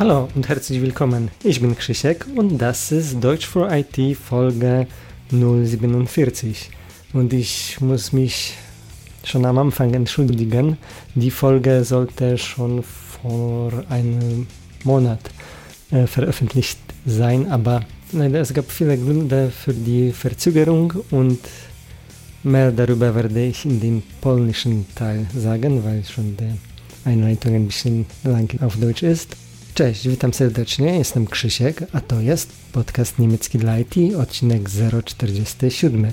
Hallo und herzlich willkommen. Ich bin Krzysiek und das ist Deutsch for IT Folge 047. Und ich muss mich schon am Anfang entschuldigen. Die Folge sollte schon vor einem Monat äh, veröffentlicht sein, aber leider es gab viele Gründe für die Verzögerung und mehr darüber werde ich in dem polnischen Teil sagen, weil schon die Einleitung ein bisschen lang auf Deutsch ist. Cześć, witam serdecznie, jestem Krzysiek, a to jest podcast niemiecki dla IT, odcinek 047.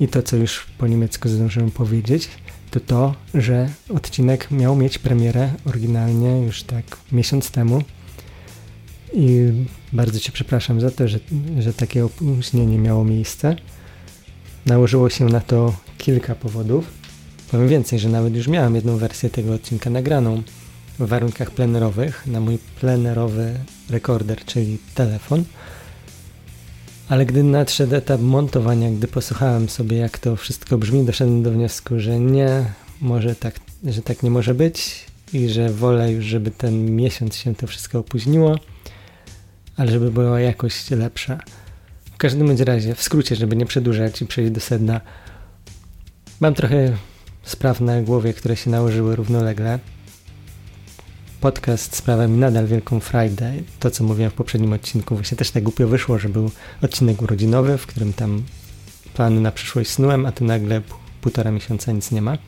I to, co już po niemiecku zdążyłem powiedzieć, to to, że odcinek miał mieć premierę oryginalnie już tak miesiąc temu. I bardzo Cię przepraszam za to, że, że takie opóźnienie miało miejsce. Nałożyło się na to kilka powodów. Powiem więcej, że nawet już miałem jedną wersję tego odcinka nagraną w warunkach plenerowych na mój plenerowy rekorder, czyli telefon. Ale gdy nadszedł etap montowania, gdy posłuchałem sobie jak to wszystko brzmi, doszedłem do wniosku, że nie, może tak, że tak nie może być i że wolę już, żeby ten miesiąc się to wszystko opóźniło, ale żeby była jakość lepsza. W każdym razie, w skrócie, żeby nie przedłużać i przejść do sedna, mam trochę spraw na głowie, które się nałożyły równolegle podcast sprawia mi nadal wielką frajdę. To, co mówiłem w poprzednim odcinku, właśnie też tak głupio wyszło, że był odcinek urodzinowy, w którym tam plany na przyszłość snułem, a tu nagle półtora miesiąca nic nie ma.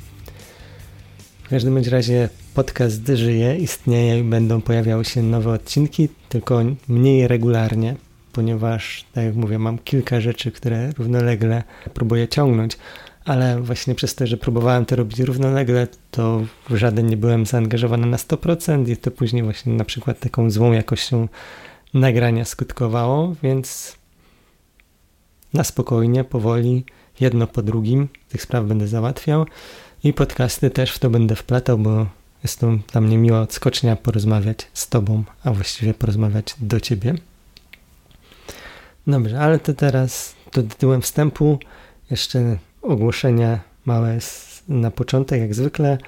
W każdym bądź razie podcast żyje, istnieje i będą pojawiały się nowe odcinki, tylko mniej regularnie, ponieważ, tak jak mówię, mam kilka rzeczy, które równolegle próbuję ciągnąć, ale właśnie przez to, że próbowałem to robić równolegle, to w żaden nie byłem zaangażowany na 100% i to później właśnie na przykład taką złą jakością nagrania skutkowało, więc na spokojnie, powoli, jedno po drugim tych spraw będę załatwiał i podcasty też w to będę wplatał, bo jest to dla mnie miła odskocznia porozmawiać z Tobą, a właściwie porozmawiać do Ciebie. Dobrze, ale to teraz to tytułem wstępu jeszcze ogłoszenie małe na początek, jak zwykle,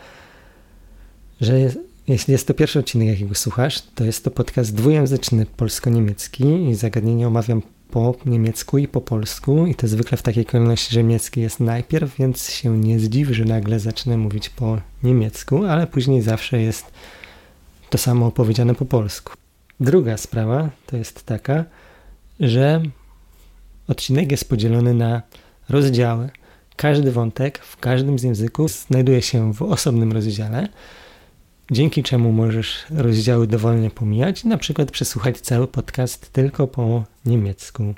że jest, jeśli jest to pierwszy odcinek, jakiego słuchasz, to jest to podcast dwujęzyczny polsko-niemiecki i zagadnienie omawiam po niemiecku i po polsku i to zwykle w takiej kolejności, że niemiecki jest najpierw, więc się nie zdziwi, że nagle zacznę mówić po niemiecku, ale później zawsze jest to samo opowiedziane po polsku. Druga sprawa to jest taka, że odcinek jest podzielony na rozdziały. Każdy wątek w każdym z języków znajduje się w osobnym rozdziale, dzięki czemu możesz rozdziały dowolnie pomijać na przykład przesłuchać cały podcast tylko po niemiecku.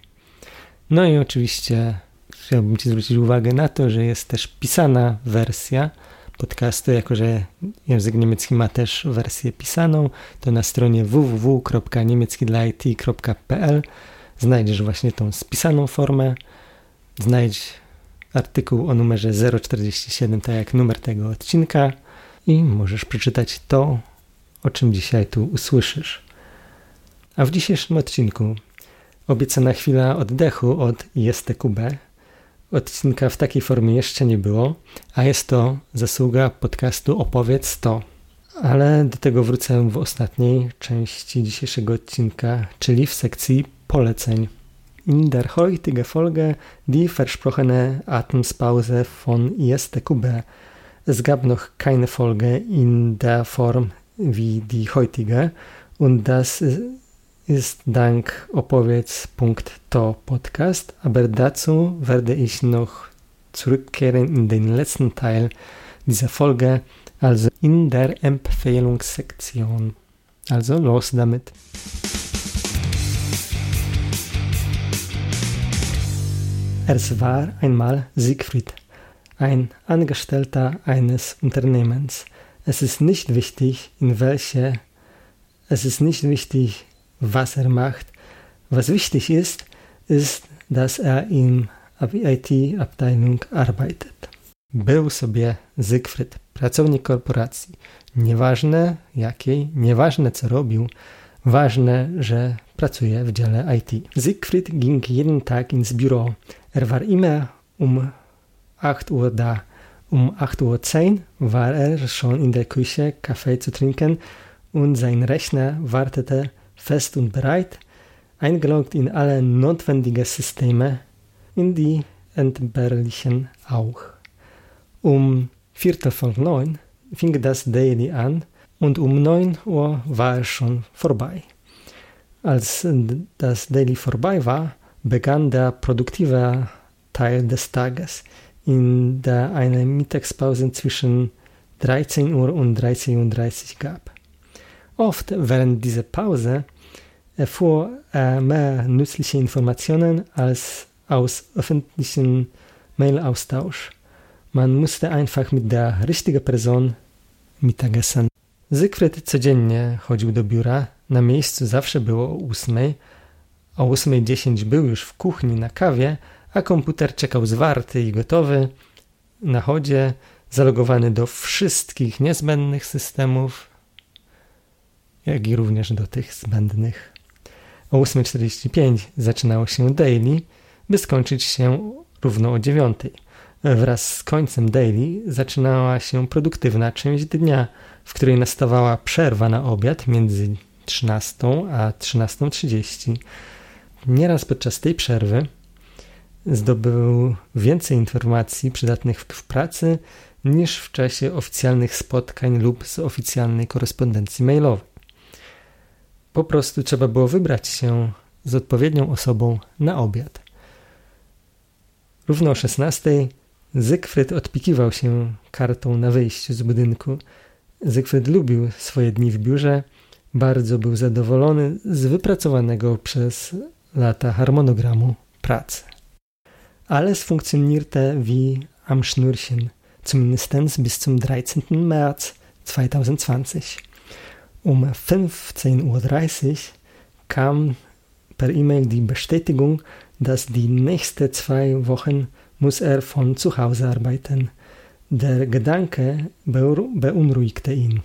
No i oczywiście chciałbym Ci zwrócić uwagę na to, że jest też pisana wersja podcastu, jako że język niemiecki ma też wersję pisaną, to na stronie www.niemieckidlait.pl znajdziesz właśnie tą spisaną formę, znajdź artykuł o numerze 047, tak jak numer tego odcinka, i możesz przeczytać to, o czym dzisiaj tu usłyszysz. A w dzisiejszym odcinku obiecana chwila oddechu od JSTQB. Odcinka w takiej formie jeszcze nie było, a jest to zasługa podcastu Opowiedz to. Ale do tego wrócę w ostatniej części dzisiejszego odcinka, czyli w sekcji poleceń. In der heutigen Folge die versprochene Atemspause von ISTQB. Es gab noch keine Folge in der Form wie die heutige und das ist dank Opowiedz.to Podcast, aber dazu werde ich noch zurückkehren in den letzten Teil dieser Folge, also in der Empfehlungssektion. Also los damit. Es war einmal Siegfried, ein Angestellter eines Unternehmens. Es ist nicht wichtig, in welche, es ist nicht wichtig, was er macht. Was wichtig ist, ist, dass er in IT-Abteilung arbeitet. Był sobie Siegfried, pracownik korporacji. Nieważne jakiej, nieważne co robił, ważne, że pracuje w dziale IT. Siegfried ging jeden Tag ins Büro. Er war immer um 8 Uhr da. Um 8.10 Uhr war er schon in der Küche, Kaffee zu trinken und sein Rechner wartete fest und bereit, eingeloggt in alle notwendigen Systeme, in die entbehrlichen auch. Um Viertel vor neun fing das Daily an und um neun Uhr war es schon vorbei. Als das Daily vorbei war, begann der produktive Teil des Tages, in der eine Mittagspause zwischen 13 Uhr und 13.30 Uhr gab. Oft während dieser Pause erfuhr er mehr nützliche Informationen als aus öffentlichem Mailaustausch. Man musste einfach mit der richtigen Person Mittagessen. Zygfryd codziennie chodził do biura, na miejscu zawsze było o ósmej, o 8.10 był już w kuchni na kawie, a komputer czekał zwarty i gotowy, na chodzie, zalogowany do wszystkich niezbędnych systemów, jak i również do tych zbędnych. O 8.45 zaczynało się daily, by skończyć się równo o 9. Wraz z końcem daily zaczynała się produktywna część dnia, w której nastawała przerwa na obiad między 13 a 13.30. Nieraz podczas tej przerwy zdobył więcej informacji przydatnych w pracy niż w czasie oficjalnych spotkań lub z oficjalnej korespondencji mailowej. Po prostu trzeba było wybrać się z odpowiednią osobą na obiad. Równo o 16 Zygfryd odpikiwał się kartą na wyjściu z budynku. Zygfryd lubił swoje dni w biurze, bardzo był zadowolony z wypracowanego przez lata harmonogramu pracy. Alles funktionierte wie am Schnürchen, zumindest bis zum 13. März 2020. Um 15.30 Uhr kam per E-Mail die Bestätigung, dass die nächsten zwei Wochen muss er von zu Hause arbeiten. Der Gedanke beunruhigte ihn.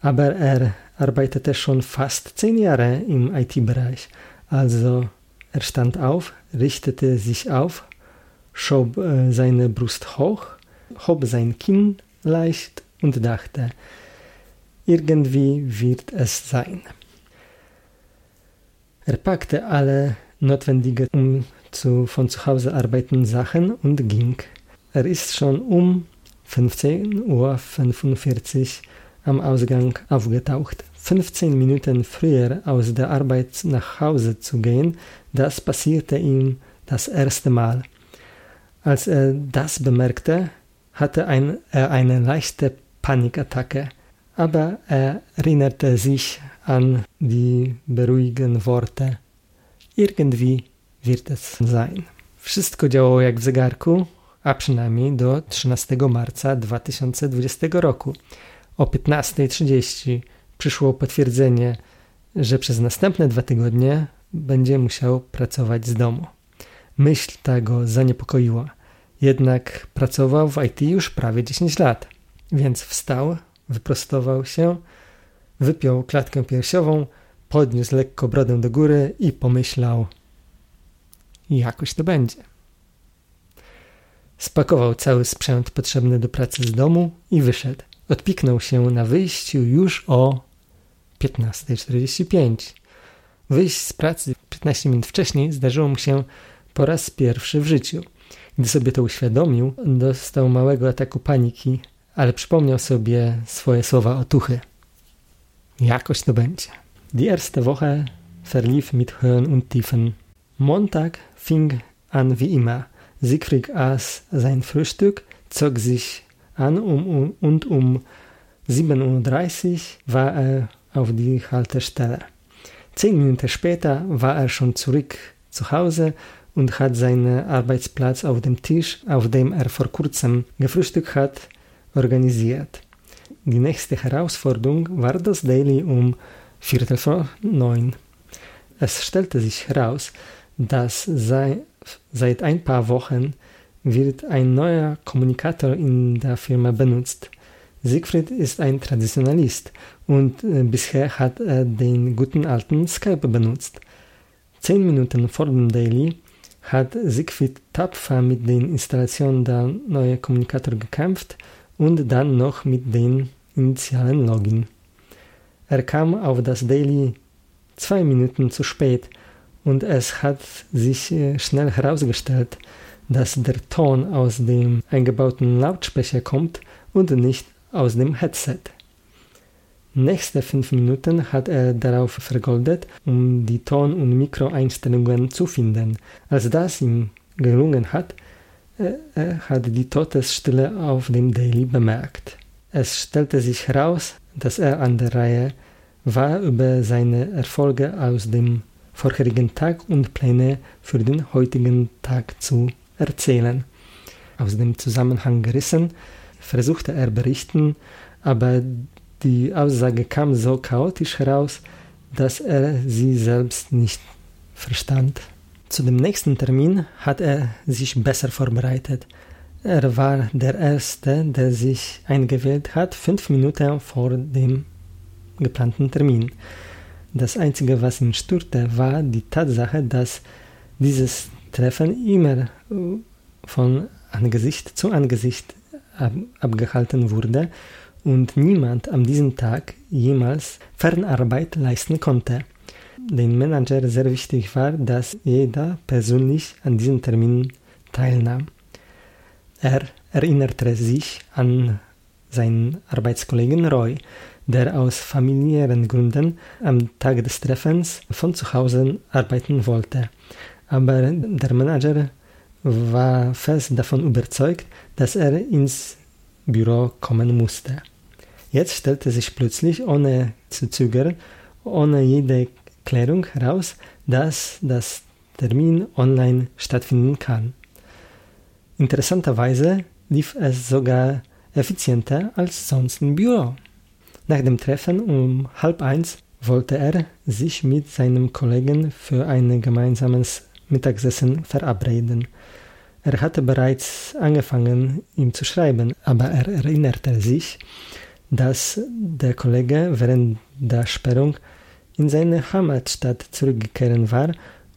Aber er arbeitete schon fast zehn Jahre im IT-Bereich. Also er stand auf, richtete sich auf, schob äh, seine Brust hoch, hob sein Kinn leicht und dachte, irgendwie wird es sein. Er packte alle notwendige um zu, von zu Hause arbeiten Sachen und ging. Er ist schon um 15.45 Uhr am Ausgang aufgetaucht. 15 Minuten früher aus der Arbeit nach Hause zu gehen, das passierte ihm das erste Mal. Als er das bemerkte, hatte ein, er eine leichte Panikattacke, aber er erinnerte sich an die beruhigenden Worte. Irgendwie wird es sein. Wszystko działało jak w zegarku, a przynajmniej do 13 marca 2020 roku. O 15.30 przyszło potwierdzenie, że przez następne dwa tygodnie będzie musiał pracować z domu. Myśl ta go zaniepokoiła. Jednak pracował w IT już prawie 10 lat, więc wstał, wyprostował się, wypiął klatkę piersiową, podniósł lekko brodę do góry i pomyślał: Jakoś to będzie. Spakował cały sprzęt potrzebny do pracy z domu i wyszedł. Odpiknął się na wyjściu już o 15.45. Wyjść z pracy 15 minut wcześniej zdarzyło mu się po raz pierwszy w życiu. Gdy sobie to uświadomił, dostał małego ataku paniki, ale przypomniał sobie swoje słowa otuchy. Jakoś to będzie. Die erste Woche verlief mit Höhen und Tiefen. Montag fing an wie immer. Siegfried aß sein Frühstück, zog sich an um, um, und um 7.30 Uhr war er auf die Haltestelle. Zehn Minuten später war er schon zurück zu Hause und hat seinen Arbeitsplatz auf dem Tisch, auf dem er vor kurzem gefrühstückt hat, organisiert. Die nächste Herausforderung war das Daily um Viertel vor neun. Es stellte sich heraus, dass sei, seit ein paar Wochen wird ein neuer Kommunikator in der Firma benutzt. Siegfried ist ein Traditionalist und äh, bisher hat er den guten alten Skype benutzt. Zehn Minuten vor dem Daily hat Siegfried tapfer mit der Installation der neuen Kommunikator gekämpft und dann noch mit dem initialen Login. Er kam auf das Daily zwei Minuten zu spät und es hat sich äh, schnell herausgestellt, dass der Ton aus dem eingebauten Lautsprecher kommt und nicht aus dem Headset. Nächste fünf Minuten hat er darauf vergoldet, um die Ton- und Mikroeinstellungen zu finden. Als das ihm gelungen hat, äh, er hat die Todesstille auf dem Daily bemerkt. Es stellte sich heraus, dass er an der Reihe war, über seine Erfolge aus dem vorherigen Tag und Pläne für den heutigen Tag zu erzählen. Aus dem Zusammenhang gerissen versuchte er berichten, aber die Aussage kam so chaotisch heraus, dass er sie selbst nicht verstand. Zu dem nächsten Termin hat er sich besser vorbereitet. Er war der Erste, der sich eingewählt hat, fünf Minuten vor dem geplanten Termin. Das Einzige, was ihn störte, war die Tatsache, dass dieses Treffen immer von Angesicht zu Angesicht abgehalten wurde und niemand an diesem Tag jemals Fernarbeit leisten konnte. Den Manager sehr wichtig war, dass jeder persönlich an diesem Termin teilnahm. Er erinnerte sich an seinen Arbeitskollegen Roy, der aus familiären Gründen am Tag des Treffens von zu Hause arbeiten wollte. Aber der Manager war fest davon überzeugt, dass er ins Büro kommen musste. Jetzt stellte sich plötzlich, ohne zu zögern, ohne jede Klärung heraus, dass das Termin online stattfinden kann. Interessanterweise lief es sogar effizienter als sonst im Büro. Nach dem Treffen um halb eins wollte er sich mit seinem Kollegen für ein gemeinsames Mittagessen verabreden. Er hatte bereits angefangen, ihm zu schreiben, aber er erinnerte sich, dass der Kollege während der Sperrung in seine Heimatstadt zurückgekehrt war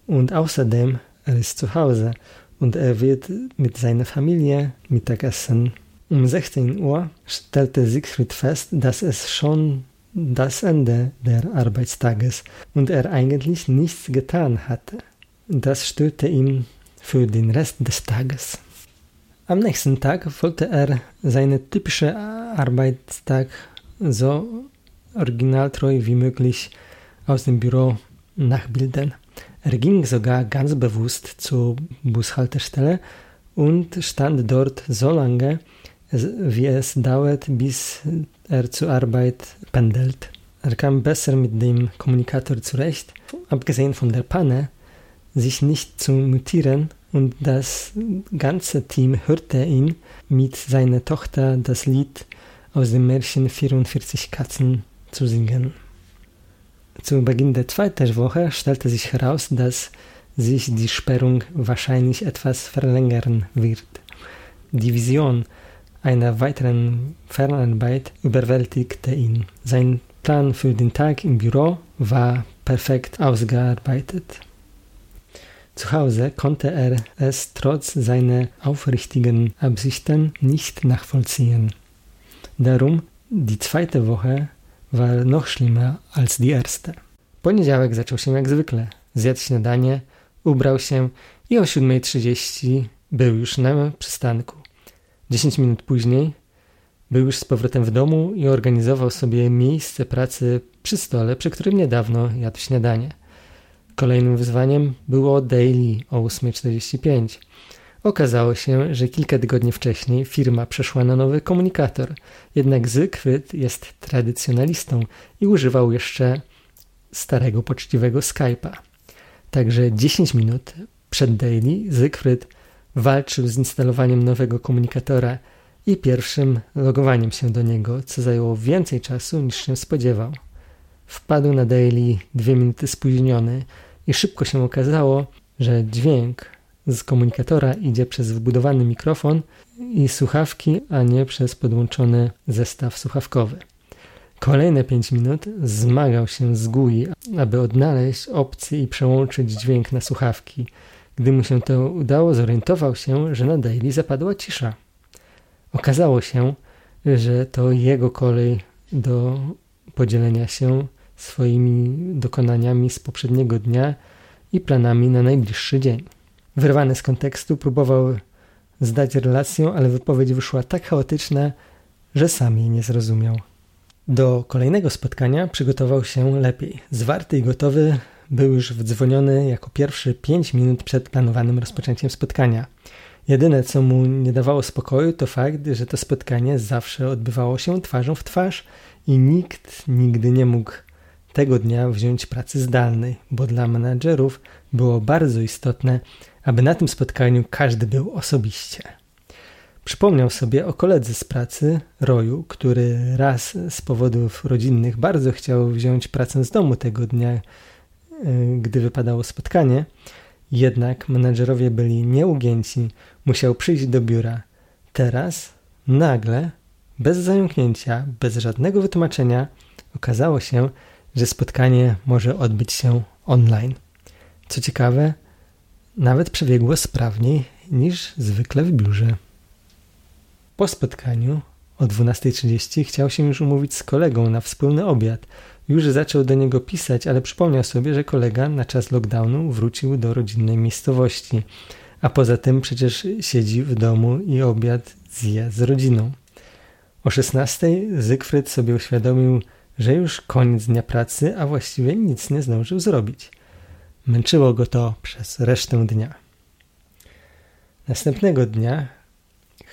und außerdem er ist zu Hause und er wird mit seiner Familie Mittagessen. Um 16 Uhr stellte Siegfried fest, dass es schon das Ende der Arbeitstages und er eigentlich nichts getan hatte. Das störte ihn für den Rest des Tages. Am nächsten Tag wollte er seinen typischen Arbeitstag so originaltreu wie möglich aus dem Büro nachbilden. Er ging sogar ganz bewusst zur Bushaltestelle und stand dort so lange, wie es dauert, bis er zur Arbeit pendelt. Er kam besser mit dem Kommunikator zurecht, abgesehen von der Panne, sich nicht zu mutieren und das ganze Team hörte ihn mit seiner Tochter das Lied aus dem Märchen 44 Katzen zu singen. Zu Beginn der zweiten Woche stellte sich heraus, dass sich die Sperrung wahrscheinlich etwas verlängern wird. Die Vision einer weiteren Fernarbeit überwältigte ihn. Sein Plan für den Tag im Büro war perfekt ausgearbeitet. Zu Hause konnte er es trotz seiner aufrichtigen Absichten nicht nachvollziehen. Darum die zweite Woche war noch schlimmer als die erste. Poniedziałek zaczął się jak zwykle. Zjadł śniadanie, ubrał się i o 7.30 był już na przystanku. 10 minut później był już z powrotem w domu i organizował sobie miejsce pracy przy stole, przy którym niedawno jadł śniadanie. Kolejnym wyzwaniem było daily o 8.45. Okazało się, że kilka tygodni wcześniej firma przeszła na nowy komunikator, jednak Zygfryd jest tradycjonalistą i używał jeszcze starego poczciwego Skype'a. Także 10 minut przed daily Zygfryd walczył z instalowaniem nowego komunikatora i pierwszym logowaniem się do niego, co zajęło więcej czasu niż się spodziewał. Wpadł na daily dwie minuty spóźniony, i szybko się okazało, że dźwięk z komunikatora idzie przez wbudowany mikrofon i słuchawki, a nie przez podłączony zestaw słuchawkowy. Kolejne 5 minut zmagał się z GUI, aby odnaleźć opcję i przełączyć dźwięk na słuchawki. Gdy mu się to udało, zorientował się, że na daily zapadła cisza. Okazało się, że to jego kolej do podzielenia się swoimi dokonaniami z poprzedniego dnia i planami na najbliższy dzień. Wyrwany z kontekstu próbował zdać relację, ale wypowiedź wyszła tak chaotyczna, że sam jej nie zrozumiał. Do kolejnego spotkania przygotował się lepiej. Zwarty i gotowy był już wdzwoniony jako pierwszy 5 minut przed planowanym rozpoczęciem spotkania. Jedyne, co mu nie dawało spokoju, to fakt, że to spotkanie zawsze odbywało się twarzą w twarz i nikt nigdy nie mógł tego dnia wziąć pracy zdalnej, bo dla menadżerów było bardzo istotne, aby na tym spotkaniu każdy był osobiście. Przypomniał sobie o koledze z pracy, Roju, który raz z powodów rodzinnych bardzo chciał wziąć pracę z domu tego dnia, e, gdy wypadało spotkanie. Jednak menedżerowie byli nieugięci, musiał przyjść do biura. Teraz, nagle, bez zająknięcia, bez żadnego wytłumaczenia, okazało się, że spotkanie może odbyć się online. Co ciekawe, nawet przebiegło sprawniej niż zwykle w biurze. Po spotkaniu o 12.30 chciał się już umówić z kolegą na wspólny obiad. Już zaczął do niego pisać, ale przypomniał sobie, że kolega na czas lockdownu wrócił do rodzinnej miejscowości, a poza tym przecież siedzi w domu i obiad zje z rodziną. O 16.00 Zygfryd sobie uświadomił, że już koniec dnia pracy, a właściwie nic nie zdążył zrobić. Męczyło go to przez resztę dnia. Następnego dnia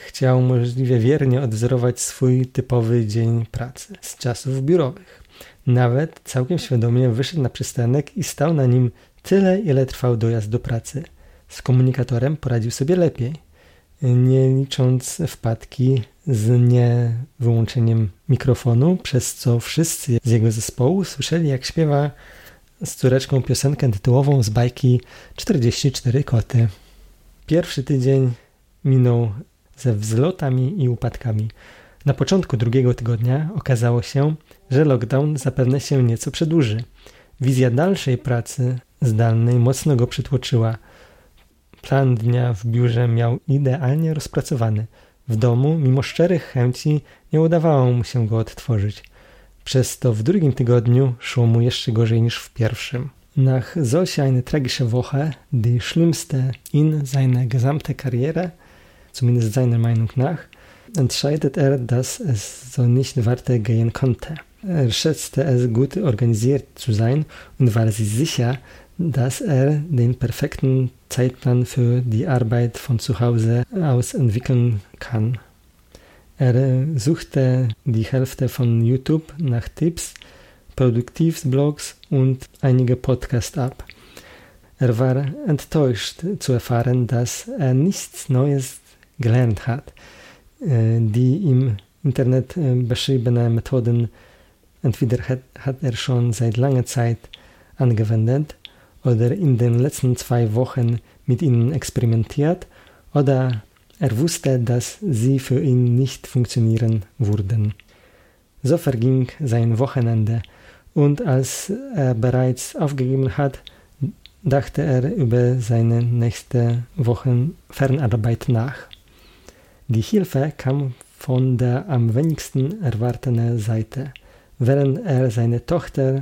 chciał możliwie wiernie odwzorować swój typowy dzień pracy z czasów biurowych. Nawet całkiem świadomie wyszedł na przystanek i stał na nim tyle, ile trwał dojazd do pracy. Z komunikatorem poradził sobie lepiej, nie licząc wpadki z niewyłączeniem mikrofonu, przez co wszyscy z jego zespołu słyszeli, jak śpiewa z córeczką piosenkę tytułową z bajki 44 koty. Pierwszy tydzień minął ze wzlotami i upadkami. Na początku drugiego tygodnia okazało się, że lockdown zapewne się nieco przedłuży. Wizja dalszej pracy zdalnej mocno go przytłoczyła. Plan dnia w biurze miał idealnie rozpracowany. W domu, mimo szczerych chęci, nie udawało mu się go odtworzyć. Przez to w drugim tygodniu szło mu jeszcze gorzej niż w pierwszym. Nach solch eine tragische Woche, die schlimmste in seiner gesamten Karriere, zumindest seiner Meinung nach, entscheidet er, dass es so nicht weitergehen konnte. Er schätzte es gut organisiert zu sein und war sich sicher, dass er den perfekten Zeitplan für die Arbeit von zu Hause aus entwickeln kann. Er suchte die Hälfte von YouTube nach Tipps, Produktivsblogs und einige Podcasts ab. Er war enttäuscht zu erfahren, dass er nichts Neues gelernt hat. Äh, die im Internet äh, beschriebenen Methoden entweder hat, hat er schon seit langer Zeit angewendet oder in den letzten zwei Wochen mit ihnen experimentiert oder er wusste, dass sie für ihn nicht funktionieren würden. So verging sein Wochenende, und als er bereits aufgegeben hat, dachte er über seine nächste Wochen Fernarbeit nach. Die Hilfe kam von der am wenigsten erwarteten Seite. Während er seine Tochter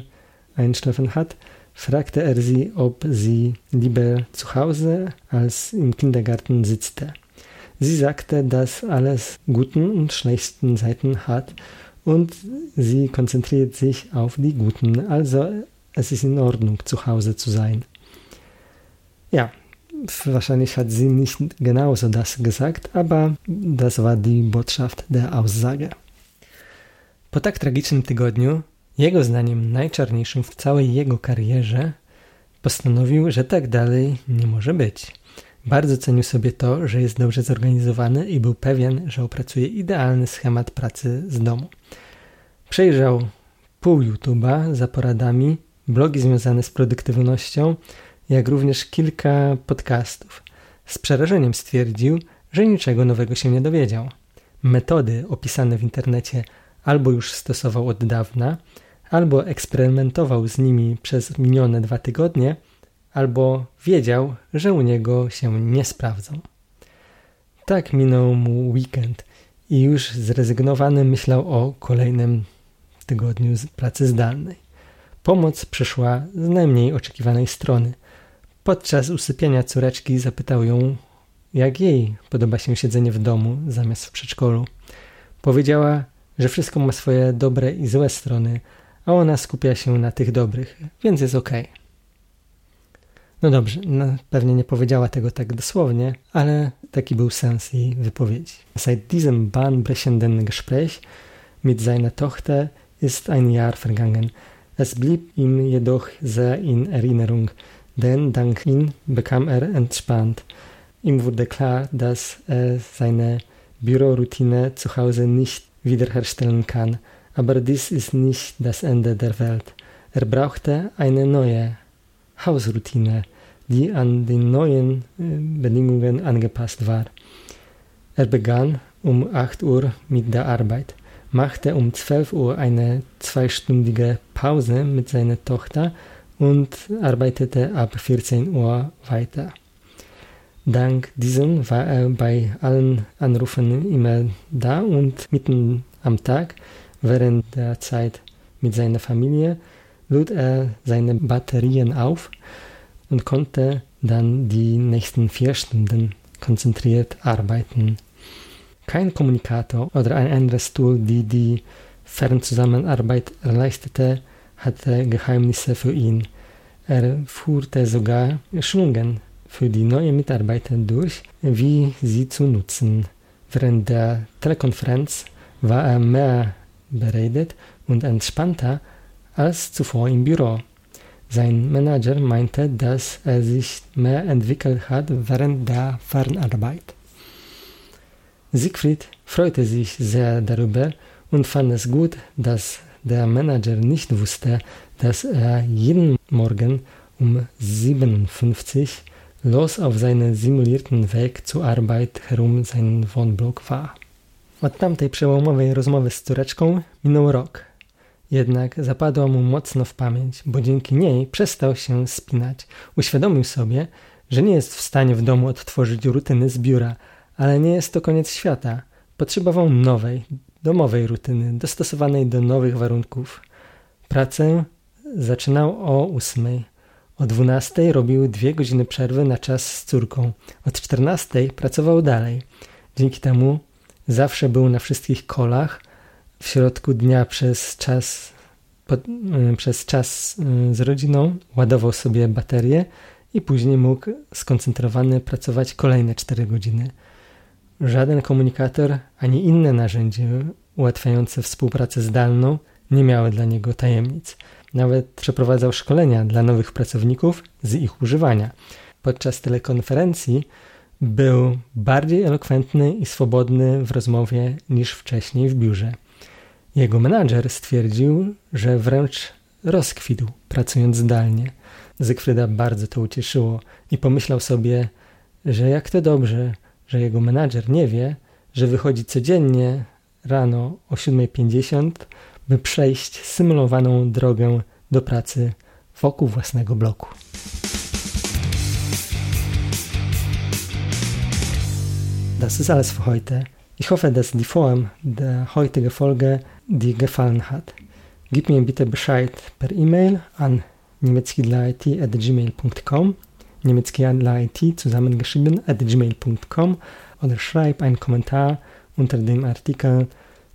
einschlafen hat, fragte er sie, ob sie lieber zu Hause als im Kindergarten sitzte. Sie sagte, dass alles guten und schlechten Seiten hat und sie konzentriert sich auf die guten. Also es ist in Ordnung, zu Hause zu sein. Ja, wahrscheinlich hat sie nicht genauso das gesagt, aber das war die Botschaft der Aussage. Po tak tragicznym tygodniu, jego zdaniem najczarniejszym w całej jego karierze, postanowił, że tak dalej nie może być. Bardzo cenił sobie to, że jest dobrze zorganizowany i był pewien, że opracuje idealny schemat pracy z domu. Przejrzał pół YouTube'a za poradami, blogi związane z produktywnością, jak również kilka podcastów. Z przerażeniem stwierdził, że niczego nowego się nie dowiedział. Metody opisane w internecie albo już stosował od dawna, albo eksperymentował z nimi przez minione dwa tygodnie – albo wiedział, że u niego się nie sprawdzą. Tak minął mu weekend i już zrezygnowany myślał o kolejnym tygodniu z pracy zdalnej. Pomoc przyszła z najmniej oczekiwanej strony. Podczas usypiania córeczki zapytał ją, jak jej podoba się siedzenie w domu zamiast w przedszkolu. Powiedziała, że wszystko ma swoje dobre i złe strony, a ona skupia się na tych dobrych, więc jest. Okay. No dobrze, no, pewnie nie powiedziała tego tak dosłownie, ale taki był sens jej wypowiedzi. Seit diesem bahnbrechenden Gespräch mit seiner Tochter ist ein Jahr vergangen. Es blieb ihm jedoch sehr in Erinnerung, denn dank ihm bekam er entspannt. Ihm wurde klar, dass er seine Büroroutine zu Hause nicht wiederherstellen kann, aber dies ist nicht das Ende der Welt. Er brauchte eine neue Hausroutine, die an die neuen äh, Bedingungen angepasst war. Er begann um 8 Uhr mit der Arbeit, machte um 12 Uhr eine zweistündige Pause mit seiner Tochter und arbeitete ab 14 Uhr weiter. Dank diesem war er bei allen Anrufen immer da und mitten am Tag, während der Zeit mit seiner Familie, lud er seine Batterien auf und konnte dann die nächsten vier Stunden konzentriert arbeiten. Kein Kommunikator oder ein anderes Tool, die die Fernzusammenarbeit erleichterte, hatte Geheimnisse für ihn. Er führte sogar Schulungen für die neuen Mitarbeiter durch, wie sie zu nutzen. Während der Telekonferenz war er mehr beredet und entspannter als zuvor im Büro. Sein Manager meinte, dass er sich mehr entwickelt hat während der Fernarbeit. Siegfried freute sich sehr darüber und fand es gut, dass der Manager nicht wusste, dass er jeden Morgen um 57 los auf seinem simulierten Weg zur Arbeit herum seinen Wohnblock war. Od tamtej przełomowej rozmowy z córeczką minął rok. Jednak zapadła mu mocno w pamięć, bo dzięki niej przestał się spinać. Uświadomił sobie, że nie jest w stanie w domu odtworzyć rutyny z biura, ale nie jest to koniec świata. Potrzebował nowej, domowej rutyny, dostosowanej do nowych warunków. Pracę zaczynał o ósmej. O dwunastej robił dwie godziny przerwy na czas z córką. Od czternastej pracował dalej. Dzięki temu zawsze był na wszystkich kolach, w środku dnia przez czas, pod, y, przez czas y, z rodziną ładował sobie baterię i później mógł skoncentrowany pracować kolejne 4 godziny. Żaden komunikator ani inne narzędzie ułatwiające współpracę zdalną nie miały dla niego tajemnic. Nawet przeprowadzał szkolenia dla nowych pracowników z ich używania. Podczas telekonferencji był bardziej elokwentny i swobodny w rozmowie niż wcześniej w biurze. Jego menadżer stwierdził, że wręcz rozkwitł, pracując zdalnie. Zygfryda bardzo to ucieszyło i pomyślał sobie, że jak to dobrze, że jego menadżer nie wie, że wychodzi codziennie rano o 7.50, by przejść symulowaną drogę do pracy wokół własnego bloku. Das ist alles für heute. Ich hoffe, dass die Form der heutigen Folge dir gefallen hat. Gib mir bitte Bescheid per E-Mail an niemieckidlait.gmail.com niemieckidlait zusammengeschrieben at gmail.com oder schreib einen Kommentar unter dem Artikel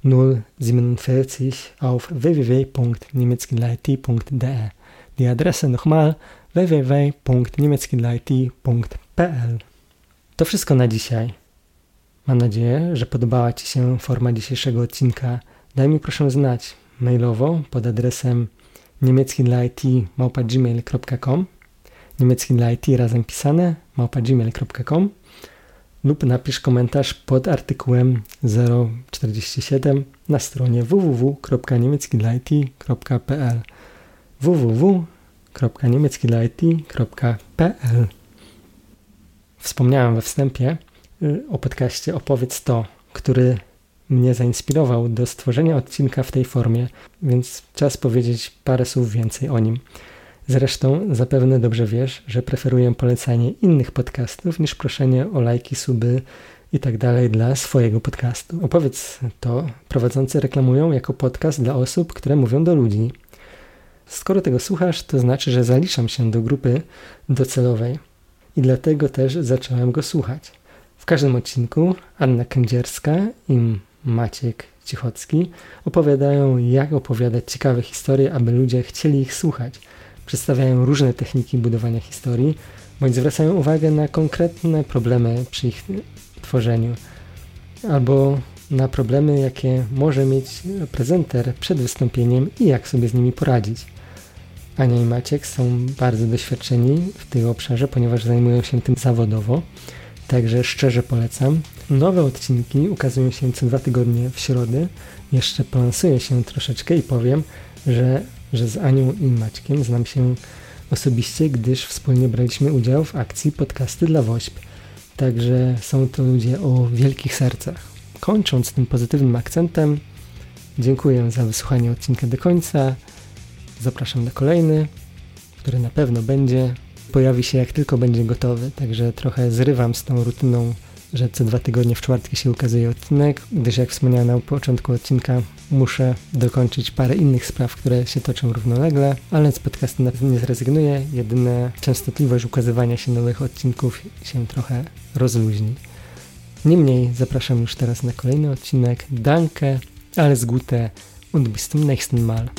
047 auf www.niemieckidlait.de Die Adresse nochmal www.niemieckidlait.pl To wszystko na dzisiaj. Mam nadzieję, że podobała Ci się forma dzisiejszego odcinka. Daj mi proszę znać mailowo pod adresem niemiecki dla IT małpa.gmail.com niemiecki dla IT razem pisane małpa.gmail.com lub napisz komentarz pod artykułem 047 na stronie www.niemieckidlait.pl www.niemieckidlait.pl Wspomniałem we wstępie, o podcaście Opowiedz to, który mnie zainspirował do stworzenia odcinka w tej formie, więc czas powiedzieć parę słów więcej o nim. Zresztą zapewne dobrze wiesz, że preferuję polecanie innych podcastów niż proszenie o lajki, suby i tak dla swojego podcastu. Opowiedz to, prowadzący reklamują jako podcast dla osób, które mówią do ludzi. Skoro tego słuchasz, to znaczy, że zaliczam się do grupy docelowej i dlatego też zacząłem go słuchać. Każdym odcinku Anna Kędzierska i Maciek Cichocki opowiadają, jak opowiadać ciekawe historie, aby ludzie chcieli ich słuchać. Przedstawiają różne techniki budowania historii, bądź zwracają uwagę na konkretne problemy przy ich tworzeniu, albo na problemy, jakie może mieć prezenter przed wystąpieniem i jak sobie z nimi poradzić. Ania i Maciek są bardzo doświadczeni w tym obszarze, ponieważ zajmują się tym zawodowo, także szczerze polecam. Nowe odcinki ukazują się co dwa tygodnie w środę. Jeszcze plansuję się troszeczkę i powiem, że, że z Anią i Maćkiem znam się osobiście, gdyż wspólnie braliśmy udział w akcji Podcasty dla WOŚP. Także są to ludzie o wielkich sercach. Kończąc tym pozytywnym akcentem, dziękuję za wysłuchanie odcinka do końca. Zapraszam na kolejny, który na pewno będzie. Pojawi się jak tylko będzie gotowy, także trochę zrywam z tą rutyną, że co dwa tygodnie w czwartki się ukazuje odcinek, gdyż jak wspomniałem na początku odcinka, muszę dokończyć parę innych spraw, które się toczą równolegle, ale z podcastu na pewno nie zrezygnuję. Jedyne częstotliwość ukazywania się nowych odcinków się trochę rozluźni. Niemniej zapraszam już teraz na kolejny odcinek. Danke, alles Gute und bis zum nächsten Mal.